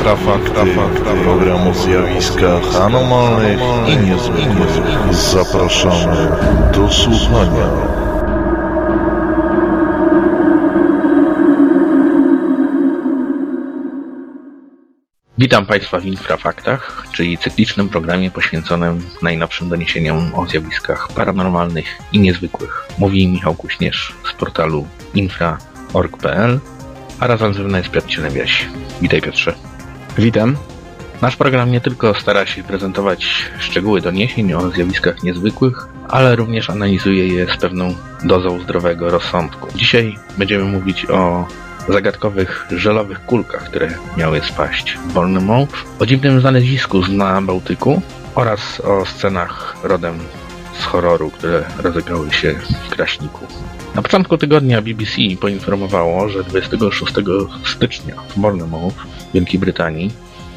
Infrafakty, program o zjawiskach anomalnych i niezwykłych. Zapraszamy do słuchania. Witam Państwa w Infrafaktach, czyli cyklicznym programie poświęconym najnowszym doniesieniom o zjawiskach paranormalnych i niezwykłych. Mówi Michał Kuśnierz z portalu infra.org.pl, a razem ze mną jest Piotr Cielebiaś. Witaj Piotrze. Witam. Nasz program nie tylko stara się prezentować szczegóły doniesień o zjawiskach niezwykłych, ale również analizuje je z pewną dozą zdrowego rozsądku. Dzisiaj będziemy mówić o zagadkowych żelowych kulkach, które miały spaść w Bournemouth, o dziwnym znalezisku na Bałtyku oraz o scenach rodem z horroru, które rozegrały się w Kraśniku. Na początku tygodnia BBC poinformowało, że 26 stycznia w Bournemouth, Wielkiej Brytanii,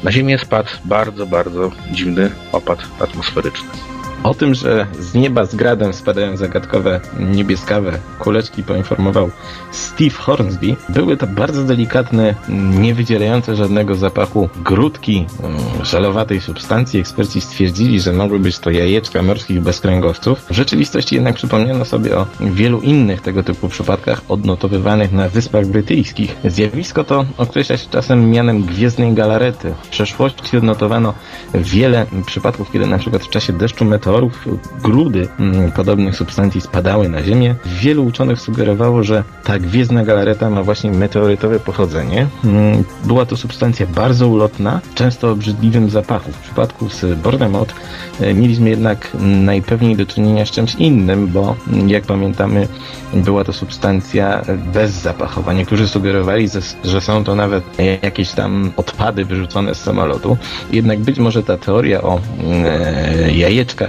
na Ziemię spadł bardzo, bardzo dziwny opad atmosferyczny. O tym, że z nieba z gradem spadają zagadkowe niebieskawe kuleczki poinformował Steve Hornsby. Były to bardzo delikatne, nie wydzielające żadnego zapachu grudki mm, żelowatej substancji. Eksperci stwierdzili, że mogły być to jajeczka morskich bezkręgowców. W rzeczywistości jednak przypomniano sobie o wielu innych tego typu przypadkach odnotowywanych na Wyspach Brytyjskich. Zjawisko to określa się czasem mianem gwiezdnej galarety. W przeszłości odnotowano wiele przypadków, kiedy na przykład w czasie deszczu meteorów grudy mm, podobnych substancji spadały na Ziemię. Wielu uczonych sugerowało, że ta gwiezdna galareta ma właśnie meteorytowe pochodzenie. Mm, Była to substancja bardzo ulotna, często obrzydliwym zapachu. W przypadku z Bournemouth e, mieliśmy jednak najpewniej do czynienia z czymś innym, bo mm, jak pamiętamy była to substancja bezzapachowa. Niektórzy sugerowali, że są to nawet jakieś tam odpady wyrzucone z samolotu. Jednak być może ta teoria o e,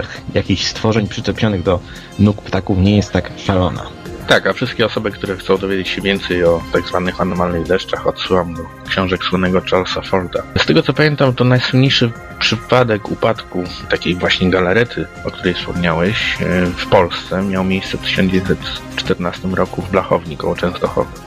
jajeczkach jakichś stworzeń przyczepionych do nóg ptaków nie jest tak szalona. Tak, a wszystkie osoby, które chcą dowiedzieć się więcej o tak zwanych anomalnych deszczach, odsyłam do książek słynnego Charlesa Forda. Z tego co pamiętam, to najsłynniejszy przypadek upadku takiej właśnie galarety, o której wspomniałeś, e, w Polsce miał miejsce w 1914 roku w Blachowni koło Częstochowy.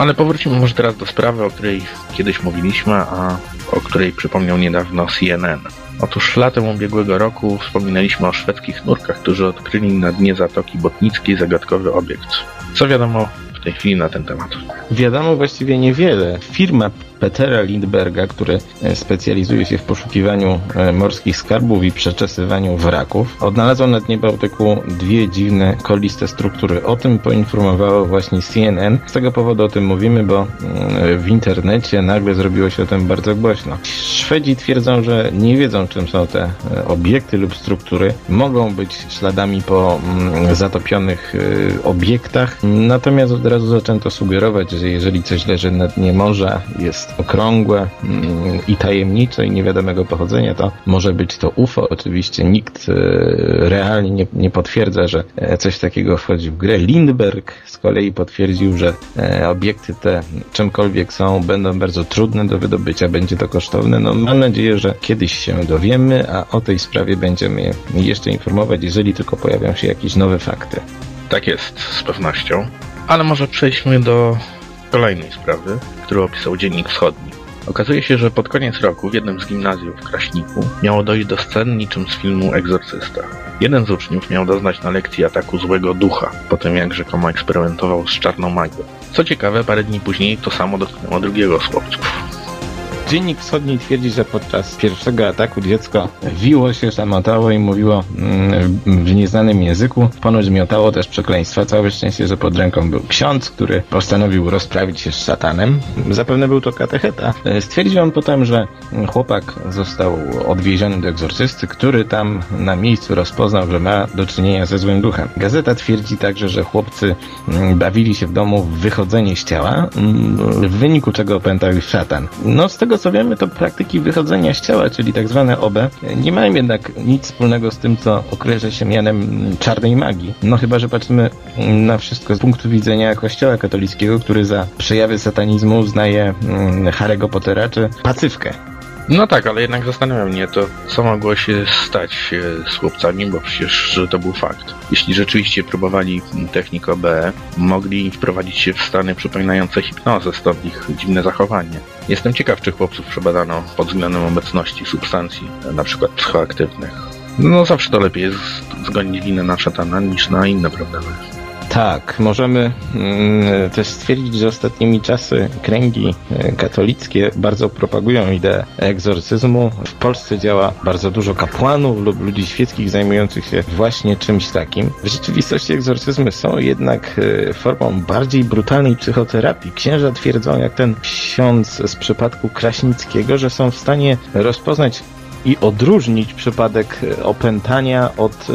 Ale powrócimy może teraz do sprawy, o której kiedyś mówiliśmy, a o której przypomniał niedawno CNN. Otóż latem ubiegłego roku wspominaliśmy o szwedzkich nurkach, którzy odkryli na dnie Zatoki Botnickiej zagadkowy obiekt. Co wiadomo w tej chwili na ten temat? Wiadomo właściwie niewiele. Firma Petera Lindberga, który e, specjalizuje się w poszukiwaniu e, morskich skarbów i przeczesywaniu wraków, odnalazł na dnie Bałtyku dwie dziwne, koliste struktury. O tym poinformowało właśnie CNN. Z tego powodu o tym mówimy, bo mm, w internecie nagle zrobiło się o tym bardzo głośno. Szwedzi twierdzą, że nie wiedzą, czym są te e, obiekty lub struktury. Mogą być śladami po mm, zatopionych obiektach, natomiast od razu zaczęto sugerować, że jeżeli coś leży na dnie morza, jest okrągłe mm, i tajemnicze i niewiadomego pochodzenia, to może być to UFO. Oczywiście nikt e, realnie nie, nie potwierdza, że e, coś takiego wchodzi w grę. Lindberg z kolei potwierdził, że e, obiekty te, czymkolwiek są, będą bardzo trudne do wydobycia, będzie to kosztowne. No, mam nadzieję, że kiedyś się dowiemy, a o tej sprawie będziemy jeszcze informować, jeżeli tylko pojawią się jakieś nowe fakty. Tak jest, z pewnością. Ale może przejdźmy do kolejnej sprawy, którą opisał Dziennik Wschodni. Okazuje się, że pod koniec roku w jednym z gimnazjów w Kraśniku miało dojść do scen niczym z filmu Egzorcysta. Jeden z uczniów miał doznać na lekcji ataku złego ducha, po tym jak rzekomo eksperymentował z czarną magią. Co ciekawe, parę dni później to samo dotknęło drugiego z chłopców. Dziennik Wschodni twierdzi, że podczas pierwszego ataku dziecko wiło się, samotało i mówiło mm, w nieznanym języku. Ponoć miotało też przekleństwa. Całe szczęście, że pod ręką był ksiądz, który postanowił rozprawić się z szatanem. Zapewne był to katecheta. Stwierdził on potem, że chłopak został odwieziony do egzorcysty, który tam na miejscu rozpoznał, że ma do czynienia ze złym duchem. Gazeta twierdzi także, że chłopcy mm, bawili się w domu w wychodzenie z ciała, mm, w wyniku czego opętał ich szatan. No z tego co wiemy, to praktyki wychodzenia z ciała, czyli tak zwane OB, nie mają jednak nic wspólnego z tym, co określa się mianem czarnej magii. No chyba, że patrzymy na wszystko z punktu widzenia kościoła katolickiego, który za przejawy satanizmu uznaje mm, Harry'ego Pottera czy Pacywkę. No tak, ale jednak zastanawia mnie to, co mogło się stać z chłopcami, bo przecież to był fakt. Jeśli rzeczywiście próbowali technik OB, mogli wprowadzić się w stany przypominające hipnozę, stąd ich dziwne zachowanie. Jestem ciekaw, czy chłopców przebadano pod względem obecności substancji, na przykład psychoaktywnych. No zawsze to lepiej jest zgonić winę na szatana niż na inne problemy. Tak, możemy mm, też stwierdzić, że ostatnimi czasy kręgi e, katolickie bardzo propagują ideę egzorcyzmu. W Polsce działa bardzo dużo kapłanów lub ludzi świeckich zajmujących się właśnie czymś takim. W rzeczywistości egzorcyzmy są jednak e, formą bardziej brutalnej psychoterapii. Księża twierdzą, jak ten ksiądz z przypadku Kraśnickiego, że są w stanie rozpoznać i odróżnić przypadek e, opętania od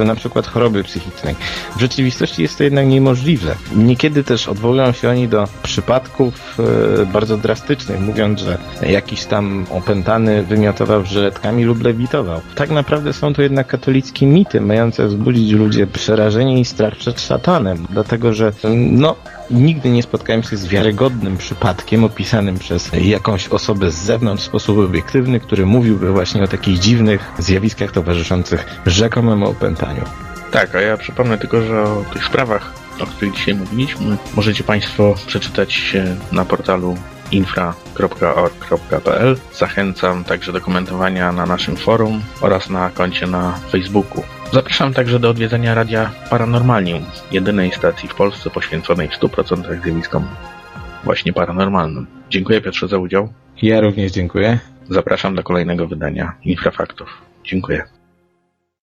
e, na przykład choroby psychicznej. W rzeczywistości jest to jednak niemożliwe. Niekiedy też odwołują się oni do przypadków e, bardzo drastycznych, mówiąc, że jakiś tam opętany wymiotował żyletkami lub lewitował. Tak naprawdę są to jednak katolickie mity, mające wzbudzić ludzie przerażenie i strach przed szatanem, dlatego że no, nigdy nie spotkałem się z wiarygodnym przypadkiem opisanym przez jakąś osobę z zewnątrz w sposób obiektywny, który mówiłby właśnie o takich dziwnych zjawiskach towarzyszących rzekomemu opętaniu. Tak, a ja przypomnę tylko, że o tych sprawach, o których dzisiaj mówiliśmy, możecie Państwo przeczytać na portalu infra.org.pl. Zachęcam także do komentowania na naszym forum oraz na koncie na Facebooku. Zapraszam także do odwiedzenia Radia Paranormalnium, jedynej stacji w Polsce poświęconej w 100% zjawiskom właśnie paranormalnym. Dziękuję Piotrze za udział. Ja również dziękuję. Zapraszam do kolejnego wydania Infrafaktów. Dziękuję.